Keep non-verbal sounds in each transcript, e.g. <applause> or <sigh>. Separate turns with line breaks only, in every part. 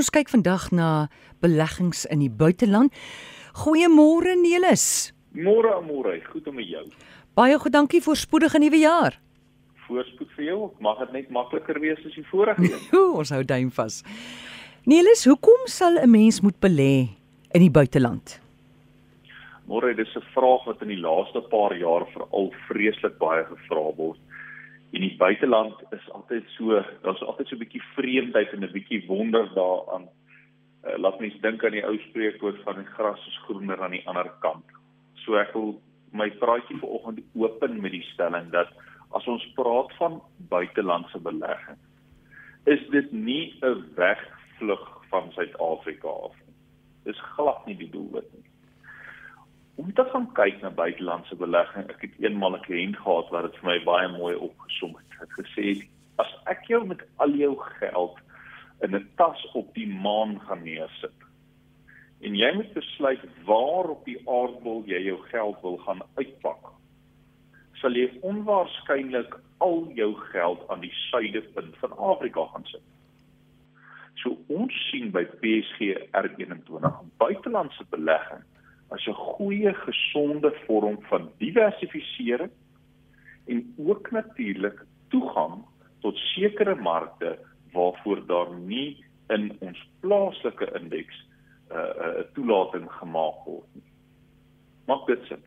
ons kyk vandag na beleggings in die buiteland. Goeiemôre Nelis.
Môre môre, goed om jou.
Baie goed, dankie vir spoedige nuwe jaar.
Voorspoed vir jou. Mag dit net makliker wees as die vorige een. <laughs>
ons hou duim vas. Nelis, hoekom sal 'n mens moet belê in die buiteland?
Môre, dis 'n vraag wat in die laaste paar jaar veral vreeslik baie gevra word. In die buiteland is altyd so, daar's altyd so 'n bietjie vreemdheid en 'n bietjie wonder daaraan. Uh, laat mens dink aan die ou spreekwoord van die gras is groener aan die ander kant. So ek wil my praatjie vanoggend open met die stelling dat as ons praat van buitelandse belegging, is dit nie 'n wegvlug van Suid-Afrika af nie. Dis glad nie die doelwit nie om te gaan kyk na buitelandse belegging. Ek het eenmal 'n kliënt gehad wat dit vir my baie mooi opgesom het. Hy het gesê as ek jou met al jou geld in 'n tas op die maan gaan neersit en jy moet besluit waar op die aardbol jy jou geld wil gaan uitpak, sal jy onwaarskynlik al jou geld aan die suidepunt van Afrika gaan sit. So ons sien by PSG R21 buitelandse belegging as 'n goeie gesonde vorm van diversifisering en ook natuurlik toegang tot sekere markte waarvoor daar nie in ons plaaslike indeks 'n uh, uh, toelating gemaak word nie. Maak dit sin?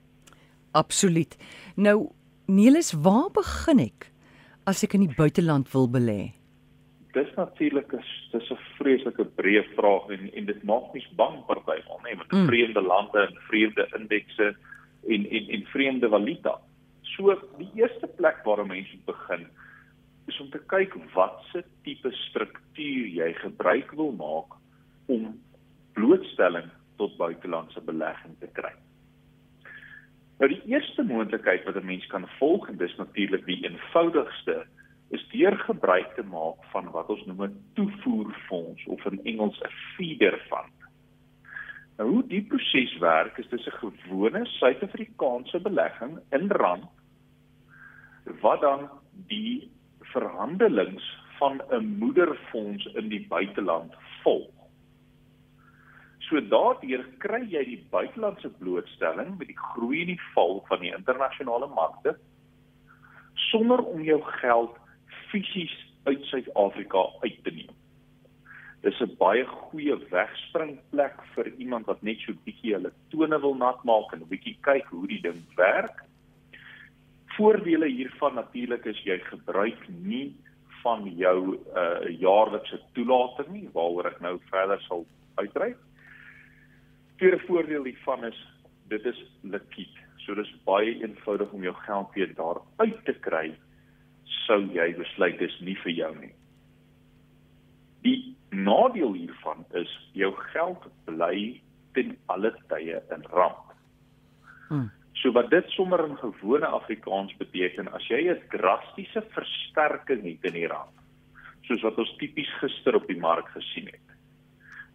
Absoluut. Nou, Nelis, waar begin ek as ek in die buiteland wil belê?
Dis natuurlik is dis 'n vreeslike breë vraag en en dit maak mens bang partymal nê met mm. vreemde lande en vreemde indekse en en en vreemde valuta. So die eerste plek waar mense begin is om te kyk watse tipe struktuur jy gebruik wil maak om blootstelling tot buitelandse belegging te kry. Nou die eerste moontlikheid wat 'n mens kan volg en dis natuurlik die eenvoudigste is deur gebruik te maak van wat ons noem 'n toevoerfonds of in Engels 'n feeder fund. Nou hoe die proses werk is dis 'n gewone Suid-Afrikaanse belegging in rand wat dan die verhandelings van 'n moederfonds in die buiteland volg. So daardeur kry jy die buitelandse blootstelling met die groei en die val van die internasionale markte sonder om jou geld fisies uit Suid-Afrika uit te neem. Dis 'n baie goeie wegspringplek vir iemand wat net so bietjie hulle tone wil nat maak en 'n bietjie kyk hoe die ding werk. Voordele hiervan natuurlik is jy gebruik nie van jou uh jaarlikse toelating nie waaroor ek nou verder sal uitbrei. Tweede voordeel hiervan is dit is likwid. So dis baie eenvoudig om jou geld weer daar uit te kry sou jy besluit dis nie vir jou nie. Die nadeel hiervan is jou geld bly ten alle tye in rand. Hmm. So wat dit sommer in gewone Afrikaans beteken as jy 'n drastiese versterking het in die rand, soos wat ons tipies gister op die mark gesien het,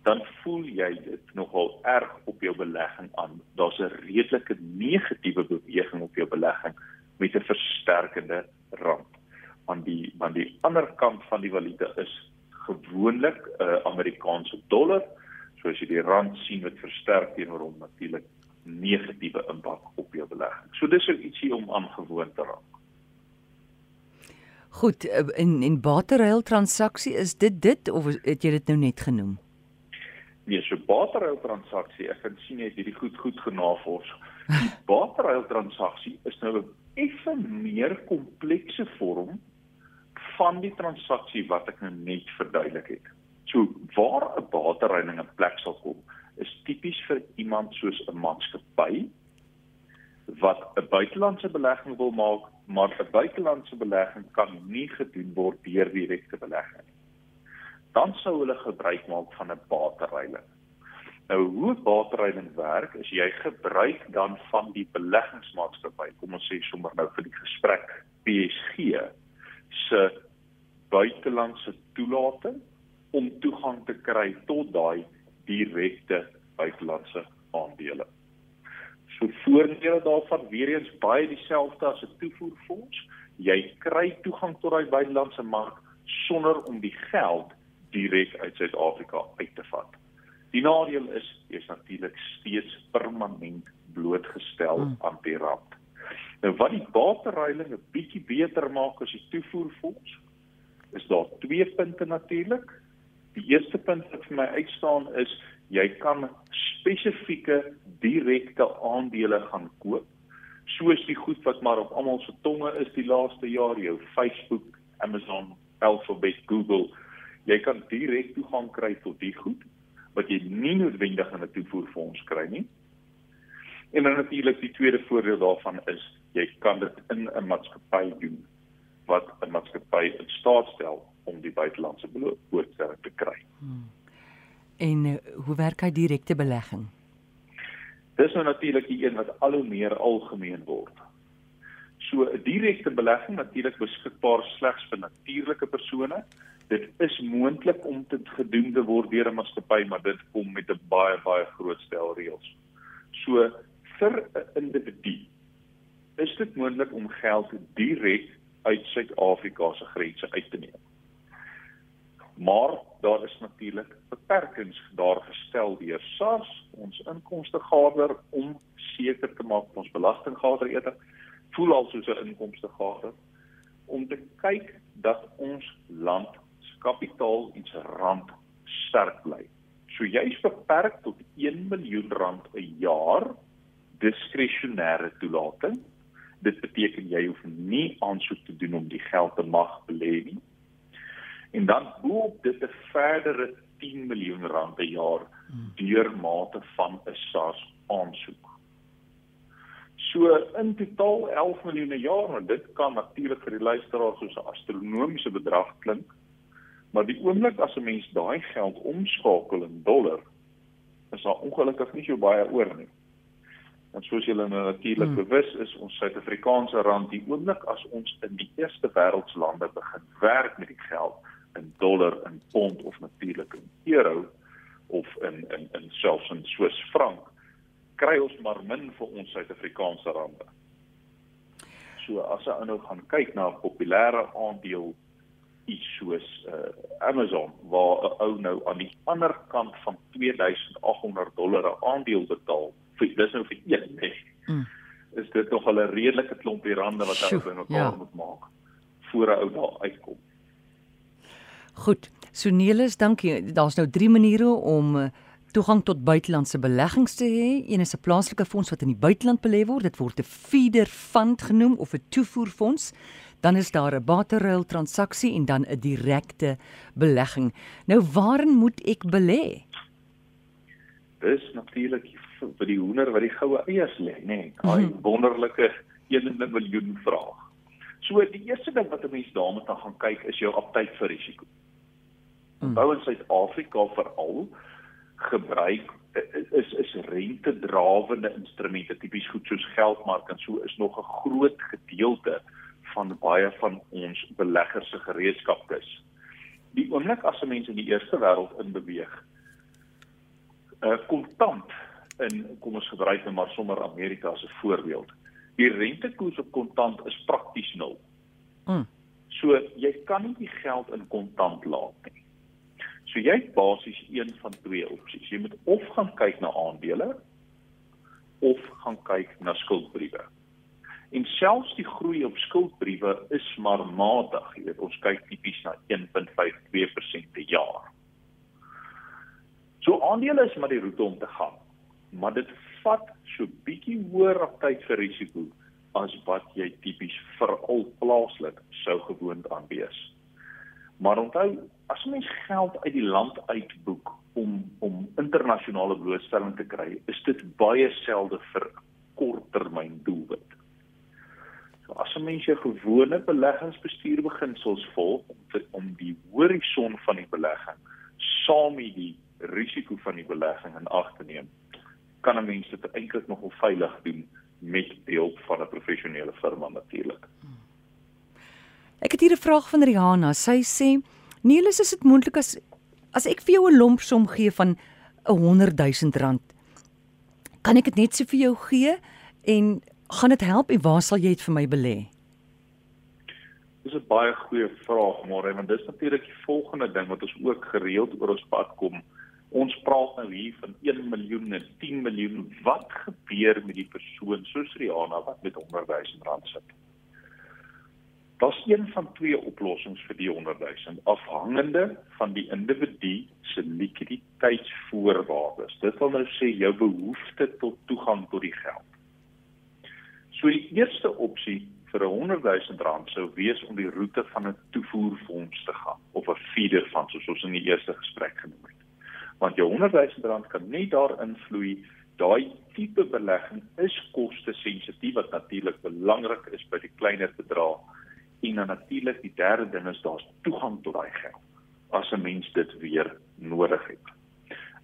dan voel jy dit nogal erg op jou belegging aan. Daar's 'n redelike negatiewe beweging op jou belegging met 'n versterkende rand aan die aan die ander kant van die valuta is gewoonlik 'n uh, Amerikaanse dollar. So as jy die rand sien wat versterk teenoor hom natuurlik negatiewe impak op jou belegging. So dis 'n ietsie om aan gewoon te raak.
Goed, in in bateruil transaksie is dit dit of het jy dit nou net genoem?
Nee, so bateruil transaksie, ek kan sien jy het hierdie goed goed genavors. Die <laughs> bateruil transaksie is nou 'n effe meer komplekse vorm van die transaksie wat ek nou net verduidelik het. So waar 'n batereining in plek sal kom, is tipies vir iemand soos 'n maatskappy wat 'n buitelandse belegging wil maak, maar 'n buitelandse belegging kan nie gedoen word deur direkte belegging nie. Dan sou hulle gebruik maak van 'n batereining. Nou hoe batereining werk is jy gebruik dan van die beleggingsmaatskappy, kom ons sê sommer nou vir die gesprek PSG se buitelandse toelating om toegang te kry tot daai direkte buitelandse aandele. So voordele daarvan weer eens baie dieselfde as 'n toevoerfonds. Jy kry toegang tot daai buitelandse mark sonder om die geld direk uit Suid-Afrika uit Die nadeel is jy's natuurlik steeds permanent blootgestel mm. aan die rand. Nou wat die batereiling 'n bietjie beter maak as die toevoerfonds, is daar twee punte natuurlik. Die eerste punt wat vir my uitstaan is jy kan spesifieke direkte aandele gaan koop soos die goed wat maar op almal se tonge is die laaste jaar jou Facebook, Amazon, Alphabet, Google. Jy kan direk toegang kry tot die goed wat jy nie noodwendig in 'n toevoerfonds kry nie. En dan natuurlik die tweede voordeel daarvan is jy kan dit in 'n maatskappy doen wat 'n maatskappy in staat stel om die buitelandse beloofstelling te kry. Hmm.
En uh, hoe werk hy direkte belegging?
Dis nou natuurlik die een wat al hoe meer algemeen word. So 'n direkte belegging natuurlik beskikbaar slegs vir natuurlike persone. Dit is moontlik om dit gedoen te word deur 'n maatskappy, maar dit kom met 'n baie baie groot stel reëls. So vir 'n individu is dit moontlik om geld direk uit Suid-Afrika se grense uit te neem. Maar daar is natuurlik beperkings daar gestel deur SARS, ons inkomstegader om seker te maak ons belastinggader eerder voel al soos 'n inkomstegader om te kyk dat ons land se kapitaal en se rand sterk bly. So jy's beperk tot 1 miljoen rand 'n jaar diskresionêre toelating. Dit beteken jy hoef nie aansoek te doen om die geld te mag belê nie en dan boop dit 'n verdere 10 miljoen rand per jaar deur mate van 'n SARS aansoek. So in totaal 11 miljoen per jaar, maar dit kan natuurlik vir die luisteraars soos 'n astronomiese bedrag klink. Maar die oomblik as 'n mens daai geld omskakel in dollar, is daar ongelukkig nie so baie oor nie. Want soos julle nou natuurlik hmm. bewus is, ons Suid-Afrikaanse rand die oomblik as ons in die eerste wêreldslande begin werk met die geld, in dollar, in pond of natuurlik in euro of in in in selfs in Swiss frank kry ons maar min vir ons Suid-Afrikaanse rande. So as jy nou gaan kyk na 'n populêre aandeel iets soos uh, Amazon waar 'n ou nou aan die ander kant van 2800 dollar 'n aandeel betaal vir dis nou vir een net. Mm. Is dit nog 'n redelike klompie rande wat hy bymekaar ja. moet maak voor 'n ou daar uitkom.
Goed. So Nelis, dankie. Daar's nou 3 maniere om uh, toegang tot buitelandse beleggings te hê. Een is 'n plaaslike fonds wat in die buiteland belê word. Dit word 'n feeder fund genoem of 'n toevoerfonds. Dan is daar 'n barterruil transaksie en dan 'n direkte belegging. Nou waarin moet ek belê?
Dis natuurlik vir die hoender wat die goue eiers lê, nê? Nee, daai mm -hmm. wonderlike 1 miljoen vraag. So die eerste ding wat 'n mens daarmee gaan kyk is jou aptyd vir risiko. Hmm. Onthou in Suid-Afrika veral gebruik is is rente-drawende instrumente tipies goed soos geldmark en so is nog 'n groot gedeelte van baie van ons beleggers se gereedskapkis. Die oomblik as 'n mens in die eerste wêreld in beweeg, 'n uh, kontant in kom ons gebruik net maar sommer Amerika as 'n voorbeeld. Die rentekoers op kontant is prakties nul. Mm. So jy kan nie die geld in kontant laat nie. So jy het basies een van twee opsies. Jy moet of gaan kyk na aandele of gaan kyk na skuldbriewe. En selfs die groei op skuldbriewe is maar matig. Jy weet ons kyk tipies na 1.52% per jaar. So aandele is maar die roete om te gaan. Maar dit vat so bietjie hoër aptyd vir risiko as wat jy tipies veral plaaslik sou gewoond aan wees. Maar onthou as mens geld uit die land uitboek om om internasionale blootstelling te kry, is dit baie selde vir korttermyn doelwit. So as 'n mens jou gewone beleggingsbestuurbeginsels volg om te, om die horison van die belegging saam met die risiko van die belegging in ag te neem, kan 'n mens dit eintlik nogal veilig doen met die hulp van 'n professionele firma natuurlik.
Ek het hier 'n vraag van Rihanna. Sy sê Niels, is dit moontlik as as ek vir jou 'n lomp som gee van 'n 100 000 rand, kan ek dit net so vir jou gee en gaan dit help en waar sal jy dit vir my belê?
Dis 'n baie goeie vraag, maar want dis natuurlik die volgende ding wat ons ook gereeld oor ons pad kom. Ons praat nou hier van 1 miljoen en 10 miljoen. Wat gebeur met die persoon soos Rihanna wat met 100 000 rand sit? Daar's een van twee oplossings vir die 100 000 afhangende van die individu se likwiditeitsvoorwaardes. Dit wil nou sê jou behoefte tot toegang tot die geld. So die eerste opsie vir 'n 100 000 rand sou wees om die roete van 'n toevoerfonds te gaan of 'n feeder fonds soos ons in die eerste gesprek genoem het. Want jou 100 000 rand kan nie daarin vloei. Daai tipe belegging is koste sensitief wat natuurlik belangrik is by die kleiner bedrae. En dan natuurlik die derde ding is daar's toegang tot daai geld as 'n mens dit weer nodig het.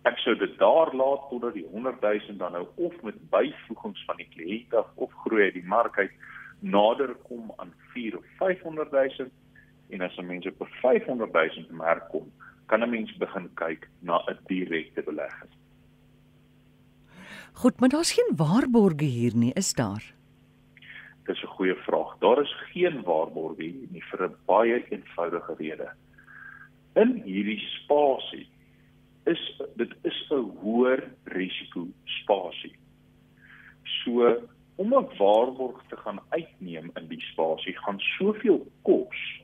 Ek sou dit daar laat totdat die 100 000 dan nou of met byvoegings van die kliënt af of groei uit die mark uit nader kom aan 4 of 500 000 en as 'n mens op 500 000 merk kom, kan 'n mens begin kyk na 'n direkte belegging.
Goed, maar daar's geen waarborge hier nie, is daar?
Dis 'n goeie vraag. Daar is geen waarborge hier nie vir 'n baie eenvoudige rede. In hierdie spasie is dit is 'n hoër risiko spasie. So om 'n waarborg te gaan uitneem in die spasie gaan soveel kos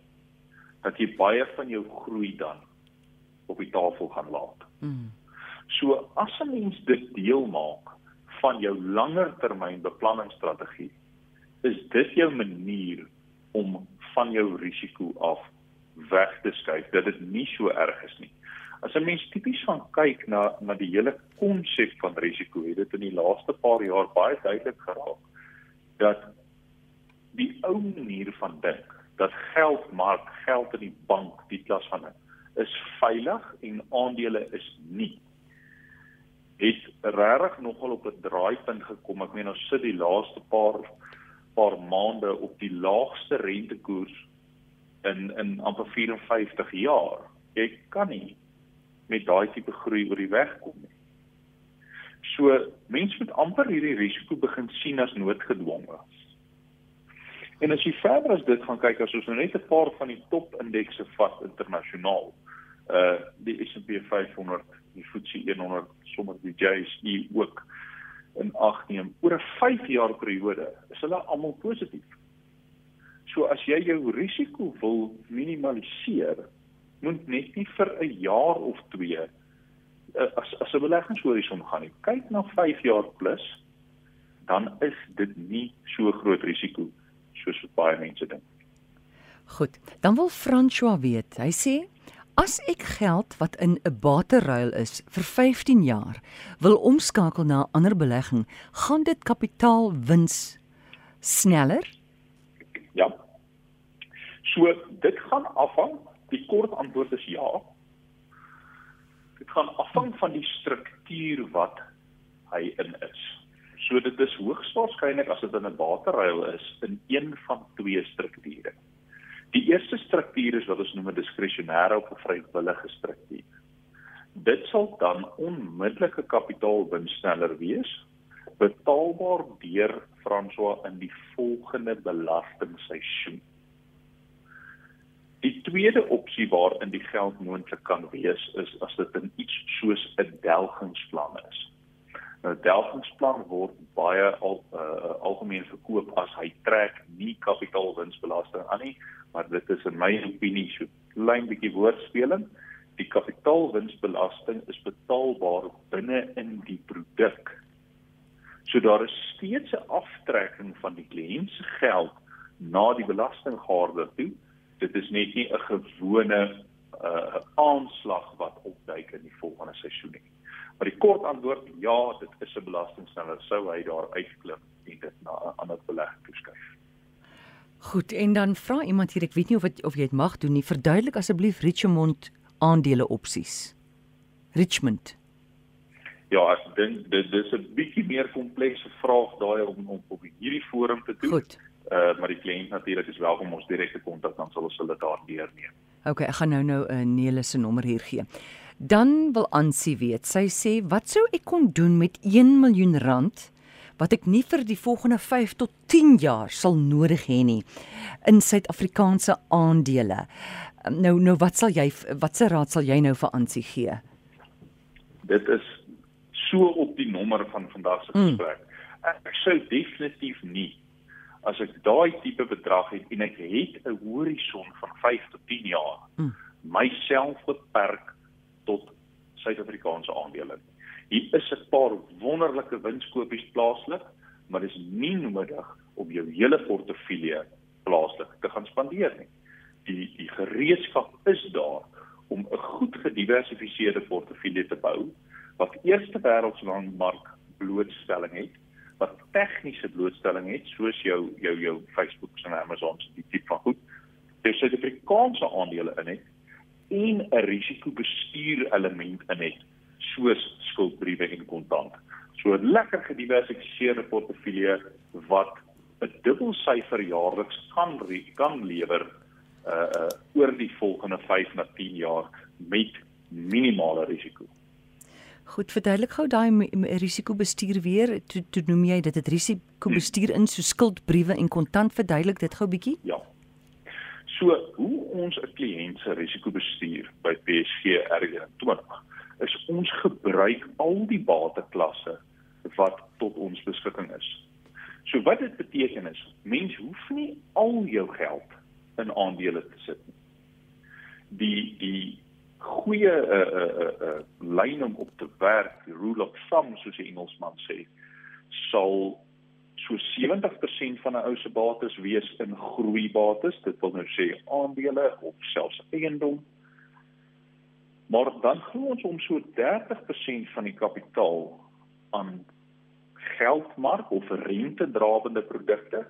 dat jy baie van jou groei dan op die tafel gaan laat. Mm. So as 'n mens dit deel maak van jou langer termyn beplanningsstrategie, is dit jou manier om van jou risiko af weg te skuif dat dit nie so erg is nie. As 'n mens tipies van kyk na na die hele konsep van risiko, het dit in die laaste paar jaar baie duidelik geraak dat die ou manier van dink dat geld maak geld in die bank die klas van dit is veilig en aandele is nie het regtig nogal op 'n draaipunt gekom ek meen ons sit die laaste paar paar maande op die laagste rentekoers in in amper 54 jaar jy kan nie met daai tipe groei oor die weg kom nie. So mense moet amper hierdie risiko begin sien as noodgedwonge. En as jy verder as dit gaan kyk as ons nou net 'n paar van die top indekse vat internasionaal, uh die S&P 500, die FTSE 100, sommer die JSE ook in ag neem oor 'n 5 jaar periode, is hulle almal positief. So as jy jou risiko wil minimaliseer, moet net nie vir 'n jaar of 2 eh, as as 'n beleggingshorison gaan nie. Kyk na 5 jaar plus, dan is dit nie so groot risiko soos wat baie mense dink.
Goed, dan wil François weet. Hy sê as ek geld wat in 'n bateruil is vir 15 jaar wil omskakel na 'n ander belegging, gaan dit kapitaalwins sneller?
Ja. So dit gaan afhang Die kort antwoord is ja. Dit gaan afhang van die struktuur wat hy in is. So dit is hoogs waarskynlik as dit in 'n bateruil is in een van twee strukture. Die eerste struktuur is wat ons noem 'n diskresionêre of 'n vrywillige struktuur. Dit sal dan onmiddellike kapitaalwins sneller wees, betaalbaar deur François in die volgende belastingseisoen. Die tweede opsie waarin die geld moontlik kan wees is as dit in iets soos 'n delgingsplan is. Nou delgingsplan word baie al uh, algemeen verkoop as hy trek nie kapitaalwinsbelasting aan nie, maar dit is in my opinie so klein bietjie woordspeling. Die kapitaalwinsbelasting is betaalbaar binne in die produk. So daar is steeds 'n aftrekking van die kliënt se geld na die belastinggaarder toe dit is net nie 'n gewone uh aanslag wat opduik in die volgende seisoen nie. Maar die kort antwoord ja, dit is 'n belastingsteller sou hy daar uitklim en dit na 'n ander belegging toeskuif.
Goed, en dan vra iemand hier, ek weet nie of het, of jy dit mag doen nie, verduidelik asseblief Richmond aandele opsies. Richmond.
Ja, ek dink dit dis 'n bietjie meer komplekse vraag daai om om op hierdie forum te doen.
Goed
uh maar die kliënt natuurlik is welkom om ons direkte kontak dan sal ons hulle daar deurneem.
OK, ek gaan nou nou 'n uh, Nele se nommer hier gee. Dan wil Ansie weet. Sy sê, "Wat sou ek kon doen met 1 miljoen rand wat ek nie vir die volgende 5 tot 10 jaar sal nodig hê nie in Suid-Afrikaanse aandele?" Um, nou nou wat sal jy wat se raad sal jy nou vir Ansie gee?
Dit is so op die nommer van vandag se mm. gesprek. Mm. Ek sou definitief nie as ek daai tipe bedrag het en ek het 'n horison van 5 tot 10 jaar mm. myself beperk tot Suid-Afrikaanse aandele. Hier is 'n paar wonderlike winskoopies plaaslik, maar dis nie nodig om jou hele portefeulje plaaslik te gaan spandeer nie. Die die gereedskap is daar om 'n goed gediversifiseerde portefeulje te bou wat eerste wêreldmark blootstelling het wat tegniese blootstelling het soos jou jou jou Facebook en Amazon se die tipe van goed. Jy sê die Afrikaanse aandele in het en 'n risikobestuur element in het soos skuldbriewe en kontant. So 'n lekker gediversifiseerde portefeulje wat 'n dubbelsyfer jaarliks kan kan lewer uh uh oor die volgende 5 na 10 jaar met minimale risiko.
Goed, verduidelik gou daai risikobestuur weer. Toe to noem jy dit het risikobestuur in so skuldbriewe en kontant verduidelik dit gou bietjie?
Ja. So, hoe ons 'n kliënt se risikobestuur by PSG R20 is ons gebruik al die bateklasse wat tot ons beskikking is. So wat dit beteken is, mens hoef nie al jou geld in aandele te sit nie. Die die goeie 'n uh, 'n uh, 'n uh, uh, lyn om op te werk, rule of thumb soos die Engelsman sê, sal so 70% van 'n ou se bates wees in groeibates, dit wil nou sê aandele of selfs eiendom. Maar dan glo ons om so 30% van die kapitaal aan geldmark of rente-drawende produkte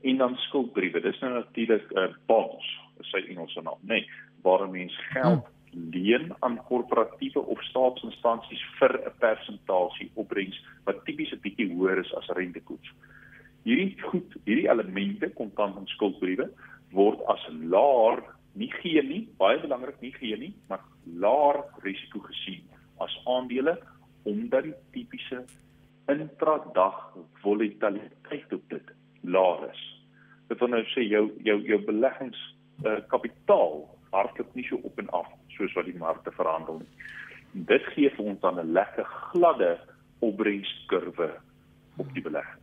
en dan skuldbriewe. Dis nou natuurlik 'n uh, bonds, dis sy Engelse naam, nê, nee, waar mense geld hmm leen aan korporatiewe of staatsinstansies vir 'n persentasie opbrengs wat tipies 'n bietjie hoër is as rentekoers. Hierdie goed, hierdie elemente kontant en skuldbriewe word as laer nie gee nie, baie belangrik nie gee nie, maar laer risiko gesien as aandele omdat die tipiese intradag volatiliteit op dit laer is. Dit wil nou sê jou jou jou beleggings uh, kapitaal hardloop nie so op en af soos wat die markte verhandel nie. Dit gee vir ons dan 'n lekker gladde opbrengskurwe op die belegging.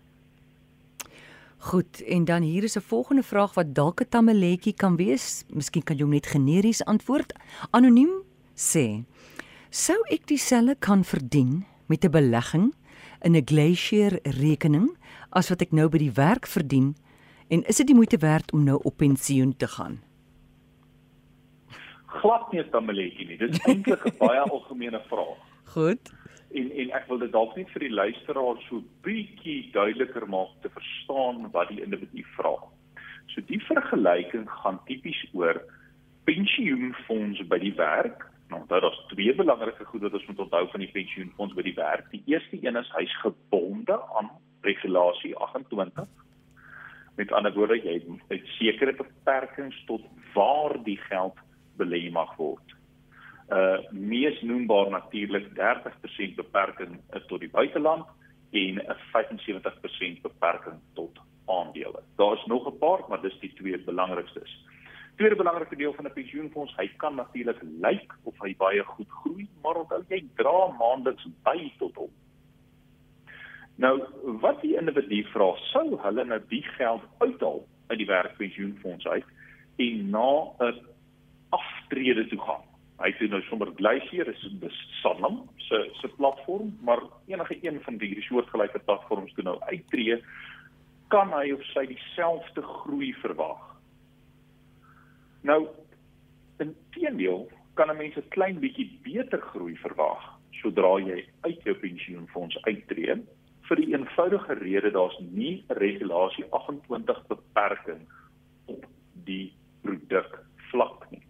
Goed, en dan hier is 'n volgende vraag wat dalk 'n tammeletjie kan wees. Miskien kan jy hom net generies antwoord. Anoniem sê: "Sou ek dieselfde kan verdien met 'n belegging in 'n Glacier rekening as wat ek nou by die werk verdien en is dit die moeite werd om nou op pensioen te gaan?"
Glad nie 'n tamaletjie nie. Dit is eintlik 'n baie <laughs> algemene vraag.
Goed.
En en ek wil dit dalk net vir die luisteraar so bietjie duideliker maak te verstaan wat die individu vra. So die vergelyking gaan tipies oor pensioenfonds by die werk. Nou, daar is twee belangrike goed wat ons moet onthou van die pensioenfonds by die werk. Die eerste een is hy's gebonde aan regulasie 28. Met ander woorde, jy het sekere beperkings tot waar die geld belê mag word. Uh mees noembaar natuurlik 30% beperking tot die buiteland en 'n 75% beperking tot aandele. Daar is nog 'n paar, maar dis die twee belangrikstes. Tweede belangrike deel van 'n pensioenfonds, hy kan natuurlik lyk of hy baie goed groei, maar onthou jy dra maandeliks by tot hom. Nou, wat die individu vra, sou hulle nou die geld uithaal uit die werkpensioenfonds uit en na 'n aftrede toe gaan. Hy sê nou sommer Glacier is 'n Sanlam se se platform, maar enige een van die soortgelyke platforms toe nou uittreë, kan hy of sy dieselfde groei verwag. Nou in teendeel kan 'n mens 'n klein bietjie beter groei verwag sodra jy uit jou pensioenfonds uittreë vir die eenvoudige rede daar's nie regulasie 28 beperking op die produk vlak nie.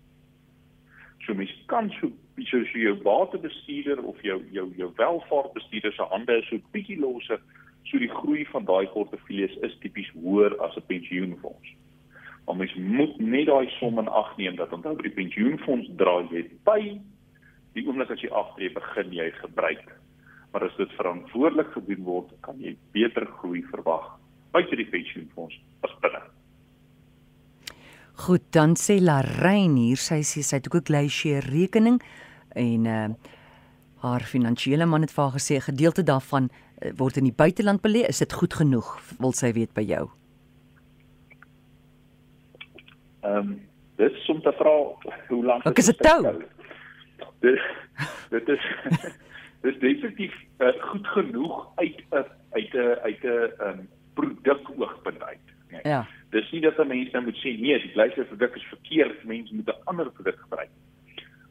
So mens kan so soos jou batebestuurder of jou jou jou welvaartbestuurder se hande is so bietjie loser. So die groei van daai portefeuilles is tipies hoër as 'n pensioenfonds. Maar mens moet net daai som in ag neem dat onthou by die pensioenfonds dra jy by die oomblik as jy aftree begin jy gebruik. Maar as dit verantwoordelik gedoen word, kan jy beter groei verwag buite die pensioenfonds as binne.
Goed, dan sê Larain hier, sy sê sy het ook 'n glacier rekening en uh Haar finansiële man het vir haar gesê 'n gedeelte daarvan uh, word in die buiteland belê. Is dit goed genoeg? Wil sy weet by jou?
Ehm um, dit is om te vra hoe lank
Ek is dit tou.
Dit dit is <laughs> dis definitief uh, goed genoeg uit 'n uit 'n uit 'n um, produk oogpunt uit.
Nee. Ja.
Dis nie dat mense nou moet sê nee, die gelyke produk is verkeerd, mense moet 'n ander produk gebruik.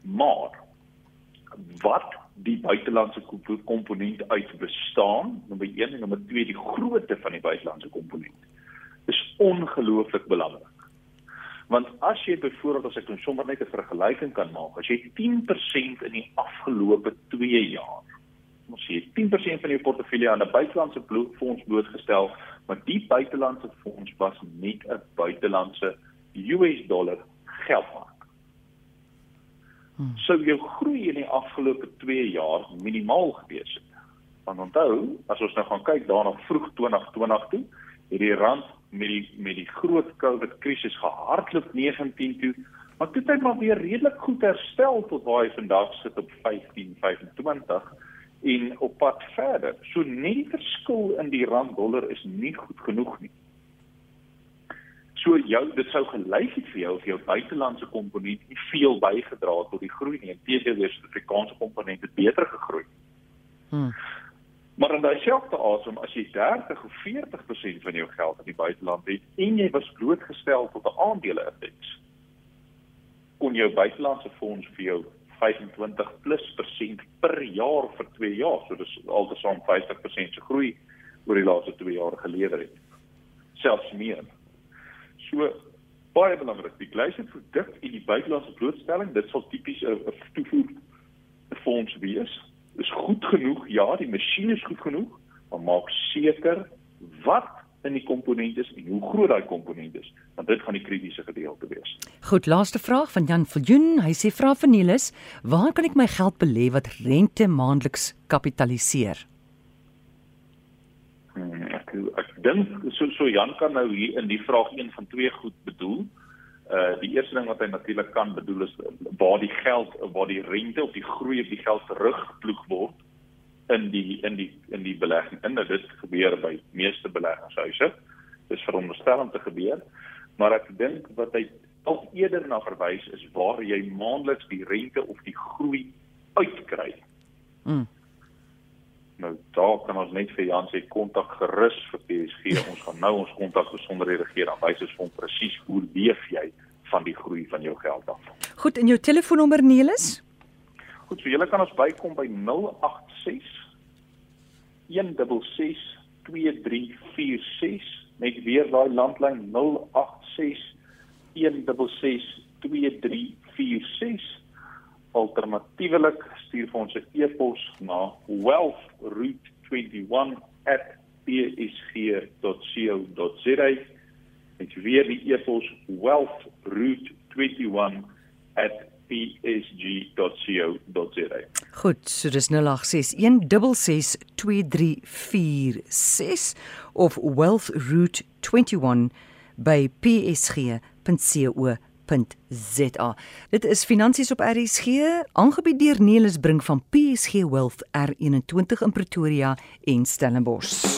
Maar wat die buitelandse komponent uit bestaan, nommer 1 en nommer 2 die grootte van die buitelandse komponent is ongelooflik belangrik. Want as jy byvoorbeeld as ek nou sommer net 'n vergelyking kan maak, as jy 10% in die afgelope 2 jaar, ons sê 10% van jou portefeulje aan 'n buitelandse fonds blootgestel, maar die buitelandse fonds was net 'n buitelandse US dollar geldmark. Hmm. So jou groei in die afgelope 2 jaar minimaal gewees het. Want onthou, as ons nou gaan kyk daarna vroeg 2020 toe, het die rand met die met die groot COVID krisis gehardloop 19 toe, maar toe het hy maar weer redelik goed herstel tot waar hy vandag sit op 15.25 en op pad verder. So net die verskil in die rand dollar is nie goed genoeg nie. So jou dit sou gelyk het vir jou of jou buitelandse komponent nie veel bygedra het tot die groei nie. Inteendeel, die Suid-Afrikaanse komponent het beter gegroei. Hmm. Maar in dieselfde asem as jy 30 of 40% van jou geld in die buiteland het en jy was blootgestel tot 'n aandele-indeks, kon jou buitelandse fonds vir jou 25 plus persent per jaar vir 2 jaar, so dis altesaam 50% se groei oor die laaste 2 jaar gelewer het. Selfs meer. So baie belangrik, die gelyke produk en die buitelandse blootstelling, dit sal tipies 'n toevoer fonds wees is goed genoeg. Ja, die masjien is goed genoeg, maar maak seker wat in die komponent is en hoe groot daai komponent is, want dit gaan die kritiese gedeelte wees.
Goed, laaste vraag van Jan Viljoen. Hy sê vra vir Niels, waar kan ek my geld belê wat rente maandeliks kapitaliseer?
Hmm, ek ek dink so so Jan kan nou hier in die vraag een van twee goed bedoel. Uh die eerste ding wat hy natuurlik kan bedoel is waar die geld waar die rente of die groei op die geld teruggeploeg word in die in die in die belegging. En dit gebeur by meeste beleggingshuise. Dis veronderstel om te gebeur. Maar ek dink wat hy ook eerder na verwys is waar jy maandeliks die rente of die groei uitkry. Mm. Nou daar kan ons net vir Jan sê kontak gerus vir PSG. <laughs> Ons gaan nou ons kontak besonderhede gee dan wys ons hom presies hoe leef jy van die groei van jou geld af.
Goed, en jou telefoonnommer Nelis?
Goed, so julle kan ons bykom by 086 166 2346. Net weer daai landlyn 086 166 2346 alternatiefelik stuur vir ons 'n e-pos na wealthroot21@psg.co.za. Ek weer die e-pos wealthroot21@psg.co.za.
Goed, so dis 0861662346 of wealthroot21 by psg.co.za. Dit is finansies op RSG, aangebied deur Nelis Brink van PSG Wealth R21 in Pretoria en Stellenbosch.